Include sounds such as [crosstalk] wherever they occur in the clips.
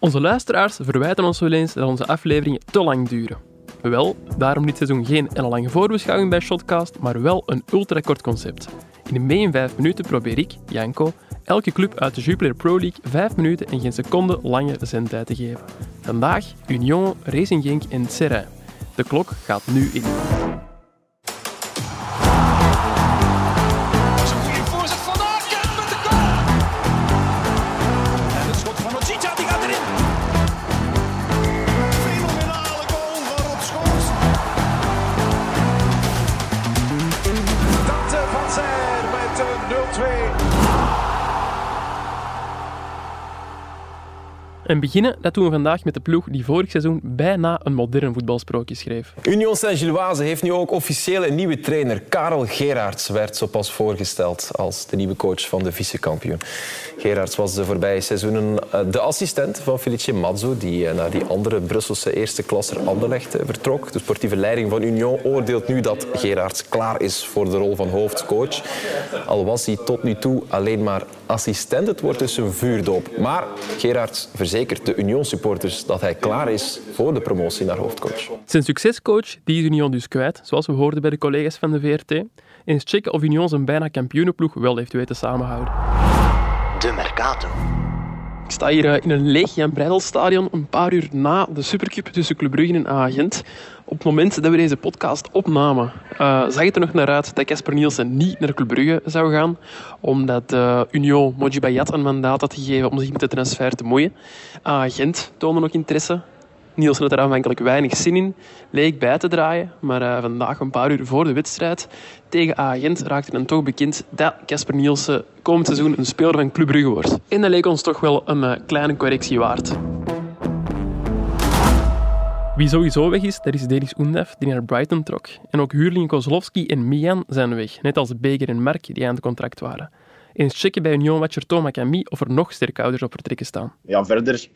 Onze luisteraars verwijten ons wel eens dat onze afleveringen te lang duren. Wel, daarom dit seizoen geen lange voorbeschouwing bij Shotcast, maar wel een ultrakort concept. In mee in 5 minuten probeer ik, Janko, elke club uit de Jupiler Pro League 5 minuten en geen seconde lange zendtijd te geven. Vandaag Union, Racing Genk en Serrain. De klok gaat nu in. En beginnen, dat doen we vandaag met de ploeg die vorig seizoen bijna een modern voetbalsprookje schreef. Union Saint-Gilloise heeft nu ook officieel een nieuwe trainer. Karel Gerards werd zo pas voorgesteld als de nieuwe coach van de vice-kampioen. Gerards was de voorbije seizoenen eh, de assistent van Felice Mazzo, die eh, naar die andere Brusselse eerste klasser Anderlecht eh, vertrok. De sportieve leiding van Union oordeelt nu dat Gerards klaar is voor de rol van hoofdcoach. Al was hij tot nu toe alleen maar assistent. Het wordt dus een vuurdoop. Maar Gerards verzekert de Union-supporters dat hij klaar is voor de promotie naar hoofdcoach. Zijn succescoach die is Union dus kwijt, zoals we hoorden bij de collega's van de VRT. Eens checken of Union zijn bijna kampioenenploeg wel heeft weten samenhouden. De Mercato. Ik sta hier eh, in een leeg Jan Breidelstadion een paar uur na de Supercup tussen Club Brugge en Agent. Op het moment dat we deze podcast opnamen, uh, zag het er nog naar uit dat Casper Nielsen niet naar Club Brugge zou gaan, omdat uh, Union Mojibayat een mandaat had gegeven om zich met de transfer te moeien. Agent toonde nog interesse. Nielsen had er aanvankelijk weinig zin in, leek bij te draaien, maar uh, vandaag, een paar uur voor de wedstrijd tegen Agent, raakte dan toch bekend dat Casper Nielsen komend seizoen een speler van Club Brugge wordt. En dat leek ons toch wel een uh, kleine correctie waard. Wie sowieso weg is, dat is Denis Undef, die naar Brighton trok. En ook huurling Kozlowski en Mian zijn weg, net als Beger en Mark, die aan het contract waren. Eens checken bij Union-watcher Thomas Camille of er nog sterkouders op vertrekken staan. Ja, verder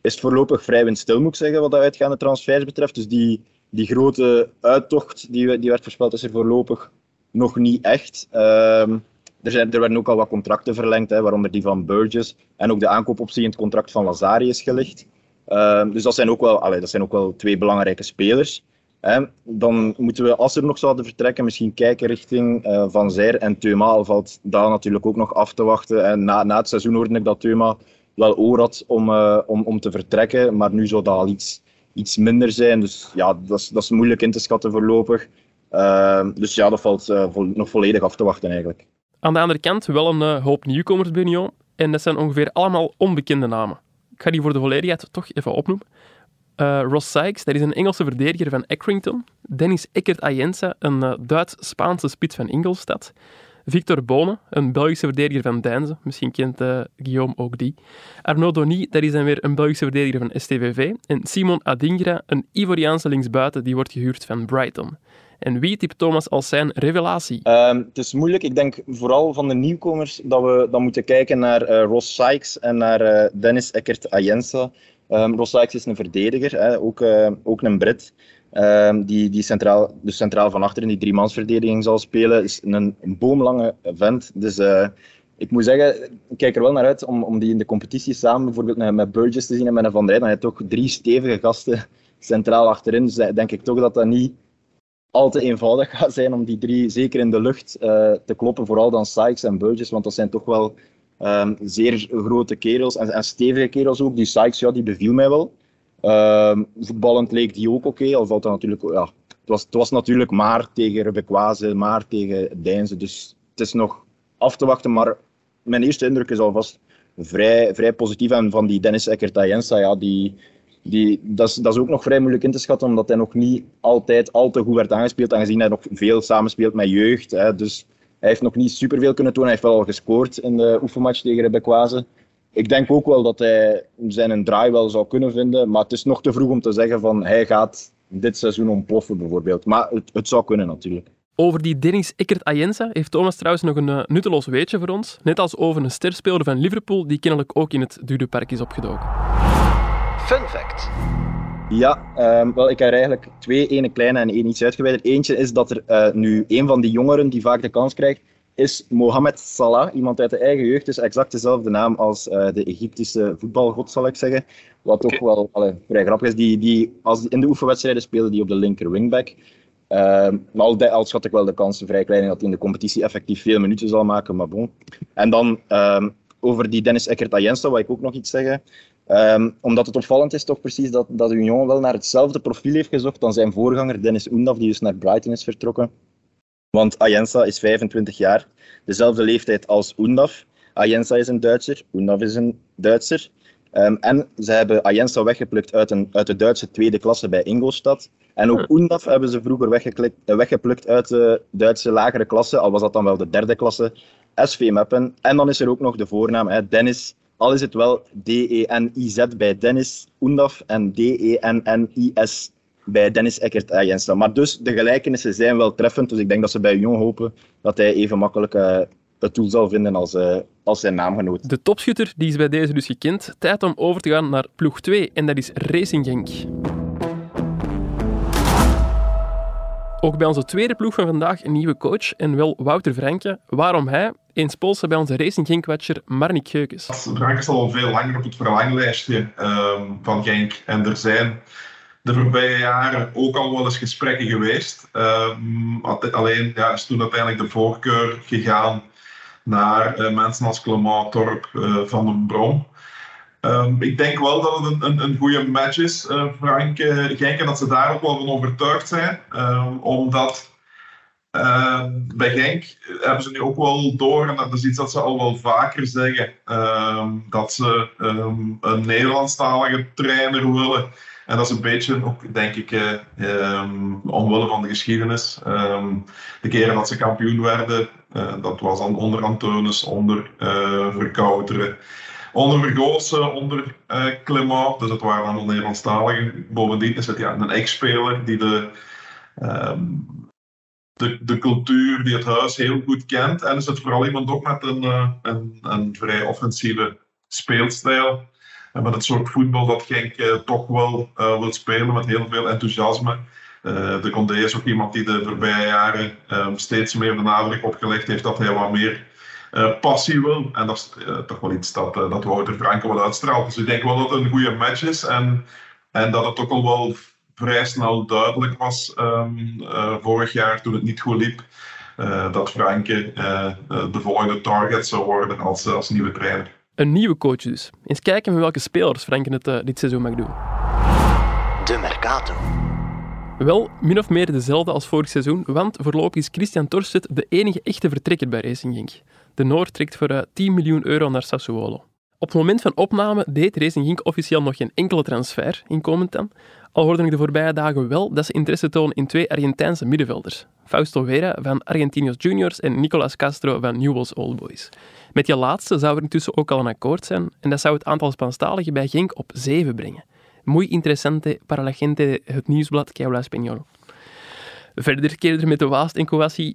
is het voorlopig vrij windstil, moet ik zeggen, wat de uitgaande transfers betreft. Dus die, die grote uittocht die, die werd voorspeld, is er voorlopig nog niet echt. Um, er, zijn, er werden ook al wat contracten verlengd, hè, waaronder die van Burgess. En ook de aankoopoptie in het contract van Lazari is gelegd. Uh, dus dat zijn, ook wel, dat zijn ook wel twee belangrijke spelers. Hè. Dan moeten we, als er nog zouden vertrekken, misschien kijken richting uh, Van Zijr en Teuma. Al valt daar natuurlijk ook nog af te wachten. En na, na het seizoen hoorde ik dat Teuma wel oor had om, uh, om, om te vertrekken. Maar nu zou dat al iets, iets minder zijn. Dus ja, dat is, dat is moeilijk in te schatten voorlopig. Uh, dus ja, dat valt vo nog volledig af te wachten eigenlijk. Aan de andere kant wel een uh, hoop nieuwkomers bij Union. En dat zijn ongeveer allemaal onbekende namen. Ik ga die voor de volledigheid toch even opnoemen. Ross Sykes, dat is een Engelse verdediger van Accrington. Dennis Eckert Ayensa, een Duits-Spaanse spits van Ingolstadt. Victor Bonen, een Belgische verdediger van Deinze. Misschien kent uh, Guillaume ook die. Arnaud Donny, dat is dan weer een Belgische verdediger van STVV. En Simon Adingra, een Ivoriaanse linksbuiten, die wordt gehuurd van Brighton. En wie typt Thomas als zijn revelatie? Um, het is moeilijk. Ik denk vooral van de nieuwkomers dat we dan moeten kijken naar uh, Ross Sykes en naar uh, Dennis Eckert Ayensa. Um, Ross Sykes is een verdediger, hè, ook, ook een Brit. Um, die, die centraal, dus centraal van achter in die driemansverdediging zal spelen. Is een, een boomlange vent. Dus ik moet zeggen, ik kijk er wel naar uit om, om die in de competitie samen bijvoorbeeld met, Burgess te zien en met een Van Dijk. Dan heb je toch drie stevige gasten [laughs] centraal achterin. Dus denk ik toch dat dat niet al te eenvoudig [laughs] gaat zijn om die drie zeker in de lucht uh, te kloppen. Vooral dan Sykes en Burgess, want dat zijn toch wel um, zeer grote kerels en, en, stevige kerels ook. Die Sykes, ja, die beviel mij wel. Um, voetballend leek die ook oké, al valt dat natuurlijk... Ja, het, was, het was natuurlijk maar tegen Rebekwaze, maar tegen Deinze. Dus het is nog af te wachten, maar mijn eerste indruk is alvast vrij, vrij positief. En van die Dennis Eckert-Ayensa, ja, die die, dat, is, dat is ook nog vrij moeilijk in te schatten, omdat hij nog niet altijd al te goed werd aangespeeld, aangezien hij nog veel samenspeelt met jeugd. Hè. Dus hij heeft nog niet superveel kunnen doen. Hij heeft wel al gescoord in de oefenmatch tegen Rebekwaze. Ik denk ook wel dat hij zijn draai wel zou kunnen vinden, maar het is nog te vroeg om te zeggen van hij gaat dit seizoen ontploffen bijvoorbeeld. Maar het, het zou kunnen natuurlijk. Over die Dennis Eckert Ayensa heeft Thomas trouwens nog een uh, nutteloos weetje voor ons. Net als over een sterspeler van Liverpool die kennelijk ook in het Dudepark is opgedoken. Fun fact. Ja, um, wel, ik heb er eigenlijk twee, ene kleine en één iets uitgebreider. Eentje is dat er uh, nu een van die jongeren die vaak de kans krijgt, is Mohamed Salah, iemand uit de eigen jeugd, dus exact dezelfde naam als de Egyptische voetbalgod, zal ik zeggen. Wat toch wel allee, vrij grappig is. Die, die, als in de oefenwedstrijden speelde die op de linker wingback. Uh, maar al, al schat ik wel de kansen vrij klein dat hij in de competitie effectief veel minuten zal maken, maar bon. En dan uh, over die Dennis Eckert Ayensa, wil ik ook nog iets zeggen. Um, omdat het opvallend is toch precies dat, dat Union wel naar hetzelfde profiel heeft gezocht dan zijn voorganger Dennis Oendaf, die dus naar Brighton is vertrokken. Want Ayensa is 25 jaar, dezelfde leeftijd als Oendaf. Ayensa is een Duitser, Oendaf is een Duitser. Um, en ze hebben Ayensa weggeplukt uit, een, uit de Duitse tweede klasse bij Ingolstadt. En ook Oendaf hebben ze vroeger eh, weggeplukt uit de Duitse lagere klasse, al was dat dan wel de derde klasse, SV Meppen. En dan is er ook nog de voornaam, hè, Dennis, al is het wel D-E-N-I-Z bij Dennis Oendaf en D-E-N-N-I-S bij Dennis Eckert Ayensa. Maar dus de gelijkenissen zijn wel treffend, dus ik denk dat ze bij Jong hopen dat hij even makkelijk uh, het doel zal vinden als, uh, als zijn naamgenoot. De topschutter die is bij deze dus gekend. Tijd om over te gaan naar ploeg 2 en dat is Racing Genk. Ook bij onze tweede ploeg van vandaag een nieuwe coach, en wel Wouter Franke. Waarom hij? Eens polsen bij onze Racing Genk-watcher Marnik Geukes. Franke is al veel langer op het verlanglijstje um, van Genk. En er zijn de voorbije jaren ook al wel eens gesprekken geweest. Um, alleen ja, is toen uiteindelijk de voorkeur gegaan naar uh, mensen als Clement Torp, uh, Van den Brom. Um, ik denk wel dat het een, een, een goede match is, uh, Frank Genk, en dat ze daar ook wel van overtuigd zijn. Um, omdat bij Genk hebben ze nu ook wel door, en dat is iets dat ze al wel vaker zeggen, dat ze een Nederlandstalige trainer willen. En dat is een beetje ook, denk ik, um, omwille van de geschiedenis. Um, de keren dat ze kampioen werden, uh, dat was dan onder Antonis, onder uh, Verkouteren, onder Vergoosen, onder uh, Clement. Dus dat waren allemaal Nederlandstaligen. Bovendien is het ja, een ex-speler die de, um, de, de cultuur, die het huis heel goed kent. En is het vooral iemand ook met een, een, een vrij offensieve speelstijl. En met het soort voetbal dat Genk uh, toch wel uh, wil spelen met heel veel enthousiasme. Uh, de Condé is ook iemand die de voorbije jaren um, steeds meer de nadruk opgelegd heeft dat hij wat meer passie wil. En dat is toch wel iets dat, dat Wouter Franke wel uitstraalt. Dus ik denk wel dat het een goede match is. En, en dat het ook al wel vrij snel duidelijk was um, vorig jaar toen het niet goed liep. dat Franke de volgende target zou worden als, als nieuwe trainer. Een nieuwe coach dus. Eens kijken met welke spelers Franken het uh, dit seizoen mag doen. De Mercato. Wel, min of meer dezelfde als vorig seizoen, want voorlopig is Christian Torstedt de enige echte vertrekker bij Racing Genk. De Noord trekt voor uh, eh, 10 miljoen euro naar Sassuolo. Op het moment van opname deed Racing Genk officieel nog geen enkele transfer in Comentan, al hoorde ik de voorbije dagen wel dat ze interesse tonen in twee Argentijnse middenvelders. Fausto Vera van Argentinos Juniors en Nicolas Castro van Newell's Old Boys. Met die laatste zou er intussen ook al een akkoord zijn en dat zou het aantal Spaanstaligen bij Genk op 7 brengen. Muy interessante para la gente, het nieuwsblad que habla español. Verder keerden er met de Waast en Kouassi,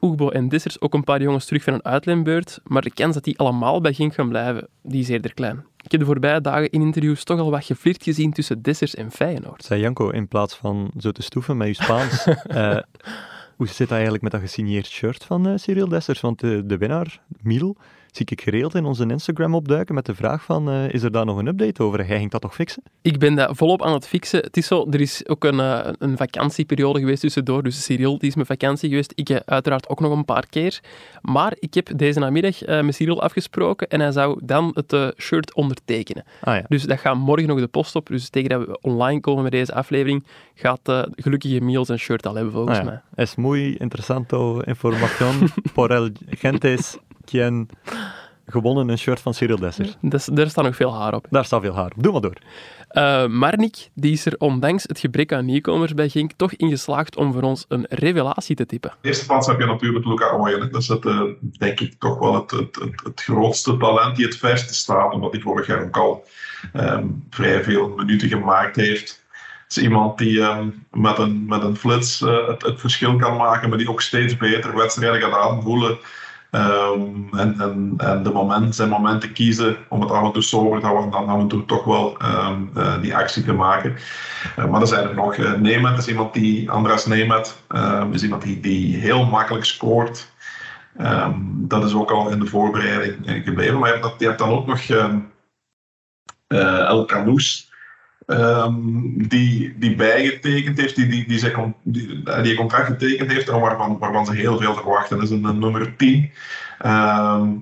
Oegbo en Dissers ook een paar jongens terug van een uitleenbeurt, maar de kans dat die allemaal bij Genk gaan blijven, die is eerder klein. Ik heb de voorbije dagen in interviews toch al wat geflirt gezien tussen Dessers en Feyenoord. Zei Janko, in plaats van zo te stoeven met je Spaans, uh, [laughs] hoe zit dat eigenlijk met dat gesigneerd shirt van uh, Cyril Dessers? Want de, de winnaar, Miel, zie ik geregeld in onze Instagram opduiken met de vraag van, uh, is er daar nog een update over? Jij ging dat toch fixen? Ik ben dat volop aan het fixen. Het is zo, er is ook een, uh, een vakantieperiode geweest tussendoor, dus Cyril die is met vakantie geweest. Ik uh, uiteraard ook nog een paar keer. Maar ik heb deze namiddag met Cyril afgesproken en hij zou dan het shirt ondertekenen. Ah, ja. Dus dat gaat morgen nog de post op. Dus tegen dat we online komen met deze aflevering, gaat gelukkige Miel zijn shirt al hebben volgens ah, ja. mij. Es muy interesante información por el gentes quien gewonnen een shirt van Cyril Desser. Dus, daar staat nog veel haar op. Daar staat veel haar op. Doe maar door. Uh, Marnik die is er ondanks het gebrek aan nieuwkomers bij Genk toch in geslaagd om voor ons een revelatie te typen. In eerste plaats heb je natuurlijk Luca Ooyen. Dat is het, uh, denk ik toch wel het, het, het, het, grootste talent die het verste staat, omdat hij vorig jaar ook al um, vrij veel minuten gemaakt heeft. Het is iemand die um, met, een, met een flits uh, het, het verschil kan maken, maar die ook steeds beter wedstrijden gaat aanvoelen. Um, en, en, en de moment, zijn momenten kiezen om het af en toe sober te houden, dan af en toe toch wel um, uh, die actie te maken. Uh, maar er zijn er nog. Uh, Nemet is iemand die, Andras Nemet, is iemand die, die heel makkelijk scoort. Ehm, dat is ook al in de voorbereiding gebleven. Maar je hebt, dan ook nog El Canoes, ehm, die, die bijgetekend heeft, die, die, die, zijn, die, die contract getekend heeft en waarvan, waarvan ze heel veel verwachten. Dat is een, nummer 10,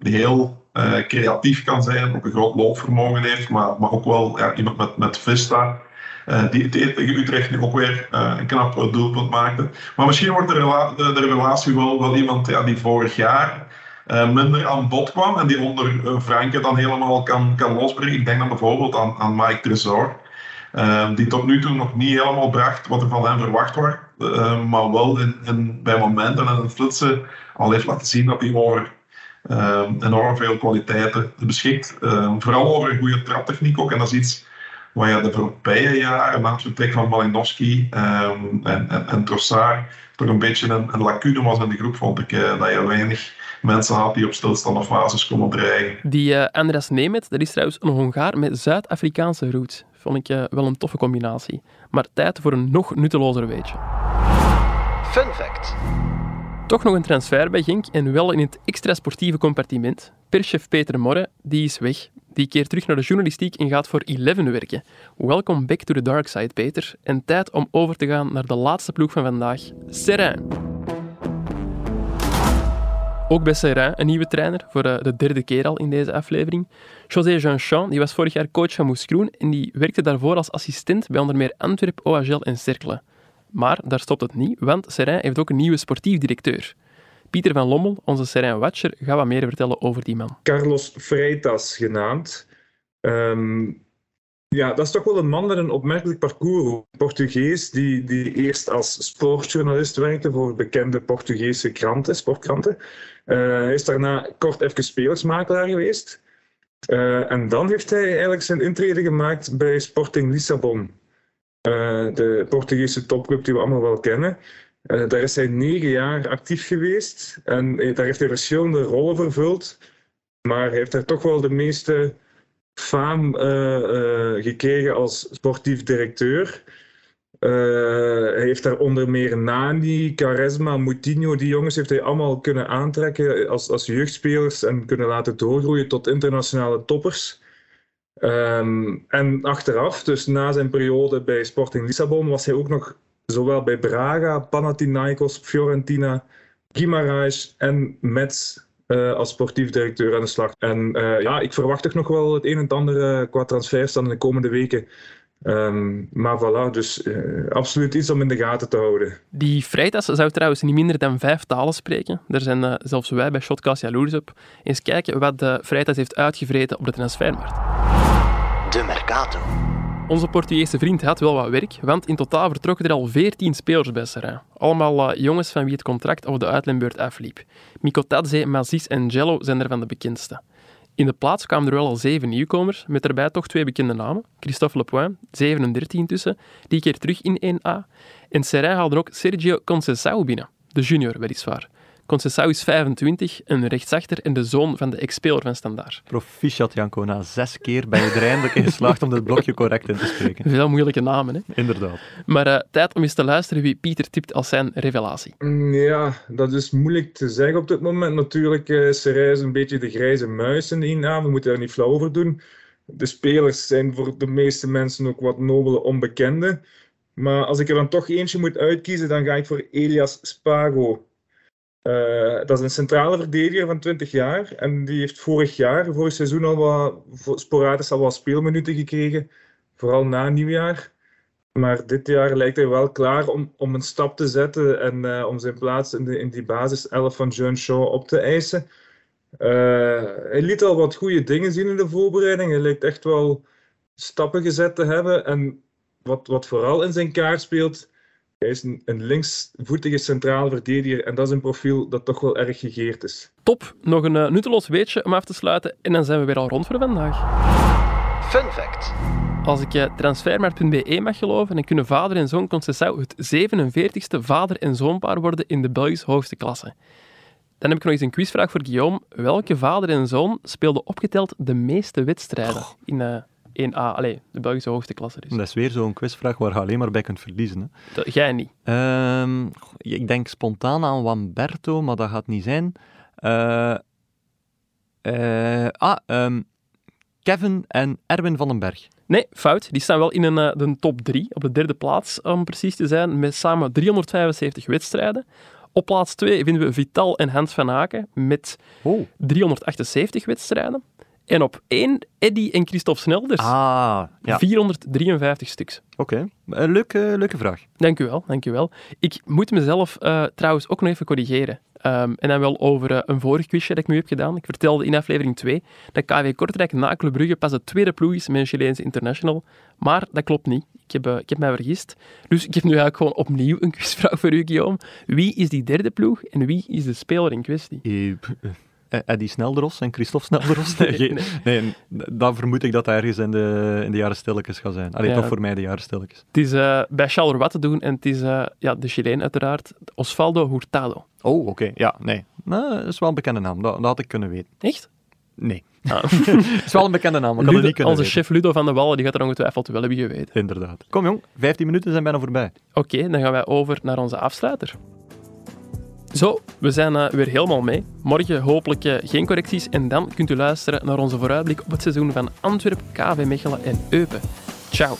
die heel uh, creatief kan zijn, ook een groot loopvermogen heeft, maar, maar ook wel ja, iemand met, met Vista. Uh, die tegen Utrecht nu ook weer uh, een knap doelpunt maakte. Maar misschien wordt de, de, relatie wel, wel iemand ja, die vorig jaar uh, minder aan bod kwam en die onder Franke dan helemaal kan, kan losbrengen. Ik denk dan bijvoorbeeld aan, aan Mike Tresor. Die tot nu toe nog niet helemaal bracht wat er van hem verwacht wordt. maar wel bij momenten en in flitsen al heeft laten zien dat hij over enorm veel kwaliteiten beschikt. vooral over een goede traptechniek ook. En dat is iets waar je de voorbije jaren, na het vertrek van Malinowski en, en, en Trossard, toch een beetje een, een lacune was in de groep, vond ik. Uh, dat je weinig mensen had die op stilstaande fases konden dreigen. Die uh, Andres Nemet, dat is trouwens een Hongaar met Zuid-Afrikaanse roots. Vond ik uh, wel een toffe combinatie. Maar tijd voor een nog nuttelozer weetje. Fun fact. Toch nog een transfer bij Genk en wel in het extra sportieve compartiment. Perschef Peter Morre, die is weg. Die keert terug naar de journalistiek en gaat voor Eleven werken. Welkom back to the dark side, Peter. En tijd om over te gaan naar de laatste ploeg van vandaag, Serrain. Ook bij Serrain een nieuwe trainer, voor eh, de derde keer al in deze aflevering. José Jeanchamp, die was vorig jaar coach van Moeskroen en die werkte daarvoor als assistent bij onder meer Antwerp, OHL en Cercle. Maar daar stopt het niet, want Serrain heeft ook een nieuwe sportief directeur. Pieter van Lommel, onze Serijn Watcher, gaat wat meer vertellen over die man. Carlos Freitas genaamd. Ehm, ja, dat is toch wel een man met een opmerkelijk parcours. Portugees die, die eerst als sportjournalist werkte voor bekende Portugese kranten, sportkranten. Uh, hij is daarna kort even spelersmakelaar geweest. Uh, en dan heeft hij eigenlijk zijn intrede gemaakt bij Sporting Lissabon. Uh, de Portugese topclub die we allemaal wel kennen. Uh, daar is hij negen jaar actief geweest en daar heeft hij verschillende rollen vervuld. Maar hij heeft daar toch wel de meeste faam gekregen als sportief directeur. Hij heeft daar onder meer Nani, Caresma, Moutinho, die jongens heeft hij allemaal kunnen aantrekken als, als jeugdspelers en kunnen laten doorgroeien tot internationale toppers. Um, en achteraf, dus na zijn periode bij Sporting Lissabon, was hij ook nog zowel bij Braga, Panathinaikos, Fiorentina, Guimarães en Metz uh, als sportief directeur aan de slag. En uh, ja, ik verwacht toch nog wel het een en ander qua transfers dan in de komende weken. Um, maar voilà, dus absoluut iets om in de gaten te houden. Die Freitas zou trouwens niet minder dan vijf talen spreken. Daar zijn zelfs wij bij Shotcast jaloers op. Eens kijken wat de Freitas heeft uitgevreten op de transfermarkt. De Mercato. Onze Portugese vriend had wel wat werk, want in totaal vertrokken er al 14 spelers bij Serrain. Allemaal uh, jongens van wie het contract of de uitleenbeurt afliep. Mikotadze, Mazis en Jello zijn er van de bekendste. In de plaats kwamen er wel al zeven nieuwkomers, met daarbij toch twee bekende namen. Christophe Lepoin, 37 intussen, die keer terug in 1A. En Serrain haalde ook Sergio Conceição binnen, de junior weliswaar. Conceição is 25, een rechtsachter en de zoon van de ex-speler van Standaard. Proficiat, Janko. Na zes keer ben je er eindelijk in geslaagd om dit blokje correct in te spreken. Veel moeilijke namen, hè? Inderdaad. Maar uh, tijd om eens te luisteren wie Pieter tipt als zijn revelatie. Mm, ja, dat is moeilijk te zeggen op dit moment. Natuurlijk uh, is Serijs een beetje de grijze muis in de naam. We moeten daar niet flauw over doen. De spelers zijn voor de meeste mensen ook wat nobele onbekenden. Maar als ik er dan toch eentje moet uitkiezen, dan ga ik voor Elias Spago. Uh, dat is een centrale verdediger van 20 jaar. En die heeft vorig jaar, vorig seizoen, al wat sporadisch al wat speelminuten gekregen. Vooral na nieuwjaar. Maar dit jaar lijkt hij wel klaar om, om een stap te zetten en uh, om zijn plaats in, de, in die basis 11 van John Shaw op te eisen. Uh, hij liet al wat goede dingen zien in de voorbereiding. Hij lijkt echt wel stappen gezet te hebben. En wat, wat vooral in zijn kaart speelt, hij is een, een linksvoetige centraal verdediger en dat is een profiel dat toch wel erg gegeerd is. Top, nog een uh, nutteloos weetje om af te sluiten en dan zijn we weer al rond voor vandaag. Fun fact. Als ik uh, transfermarkt.be mag geloven, dan kunnen vader en zoon Concessao het 47ste vader- en zoonpaar worden in de Belgische hoogste klasse. Dan heb ik nog eens een quizvraag voor Guillaume. Welke vader en zoon speelden opgeteld de meeste wedstrijden in uh, 1A, allee, de Belgische hoogste klasse is. Dat is weer zo'n quizvraag waar je alleen maar bij kunt verliezen. Hè. Dat, jij niet. Um, ik denk spontaan aan Wamberto, maar dat gaat niet zijn. Uh, ah, um, Kevin en Erwin van den Berg. Nee, fout. Die staan wel in een, uh, de top 3, op de derde plaats om precies te zijn, met samen 375 wedstrijden. Op plaats 2 vinden we Vital en Hans van Aken met oh. 378 wedstrijden. En op één Eddy en Christophe Snelders. Ah, ja. 453 stuks. Oké, okay. leuke, leuke vraag. Dank u wel, dank u wel. Ik moet mezelf uh, trouwens ook nog even corrigeren. Um, en dan wel over uh, een vorig quizje dat ik nu heb gedaan. Ik vertelde in aflevering 2 dat KW Kortrijk na Club Brugge pas de tweede ploeg is met een Chileense international. Maar dat klopt niet. Ik heb, uh, ik heb mij vergist. Dus ik heb nu eigenlijk gewoon opnieuw een [laughs] quizvraag voor u, Guillaume. Wie is die derde ploeg en wie is de speler in kwestie? Eh, Eddie Snelderos en Christophe Snelderos? [laughs] Nee, nee, dan vermoed ik dat hij ergens in de, in de jaren stilletjes gaat zijn. Alleen toch voor mij de jaren stilletjes. Het is uh, bij Charleroi te doen en het is uh, ja, de Chileen uiteraard, Osvaldo Hurtado. Oh, oké. Ja, nee. Nou, dat is wel een bekende naam. Dat, dat had ik kunnen weten. Echt? Nee. Ah. [laughs] het is wel een bekende naam, maar Ludo, niet kunnen Onze chef Ludo van de Wallen die gaat er ongetwijfeld wel hebben geweten. Inderdaad. Kom jong, 15 minuten zijn bijna voorbij. Oké, dan gaan wij over naar onze afsluiter. Zo, we zijn uh, weer helemaal mee. Morgen hopelijk uh, geen correcties en dan kunt u luisteren naar onze vooruitblik op het seizoen van Antwerp, KV Mechelen en Eupen. Ciao.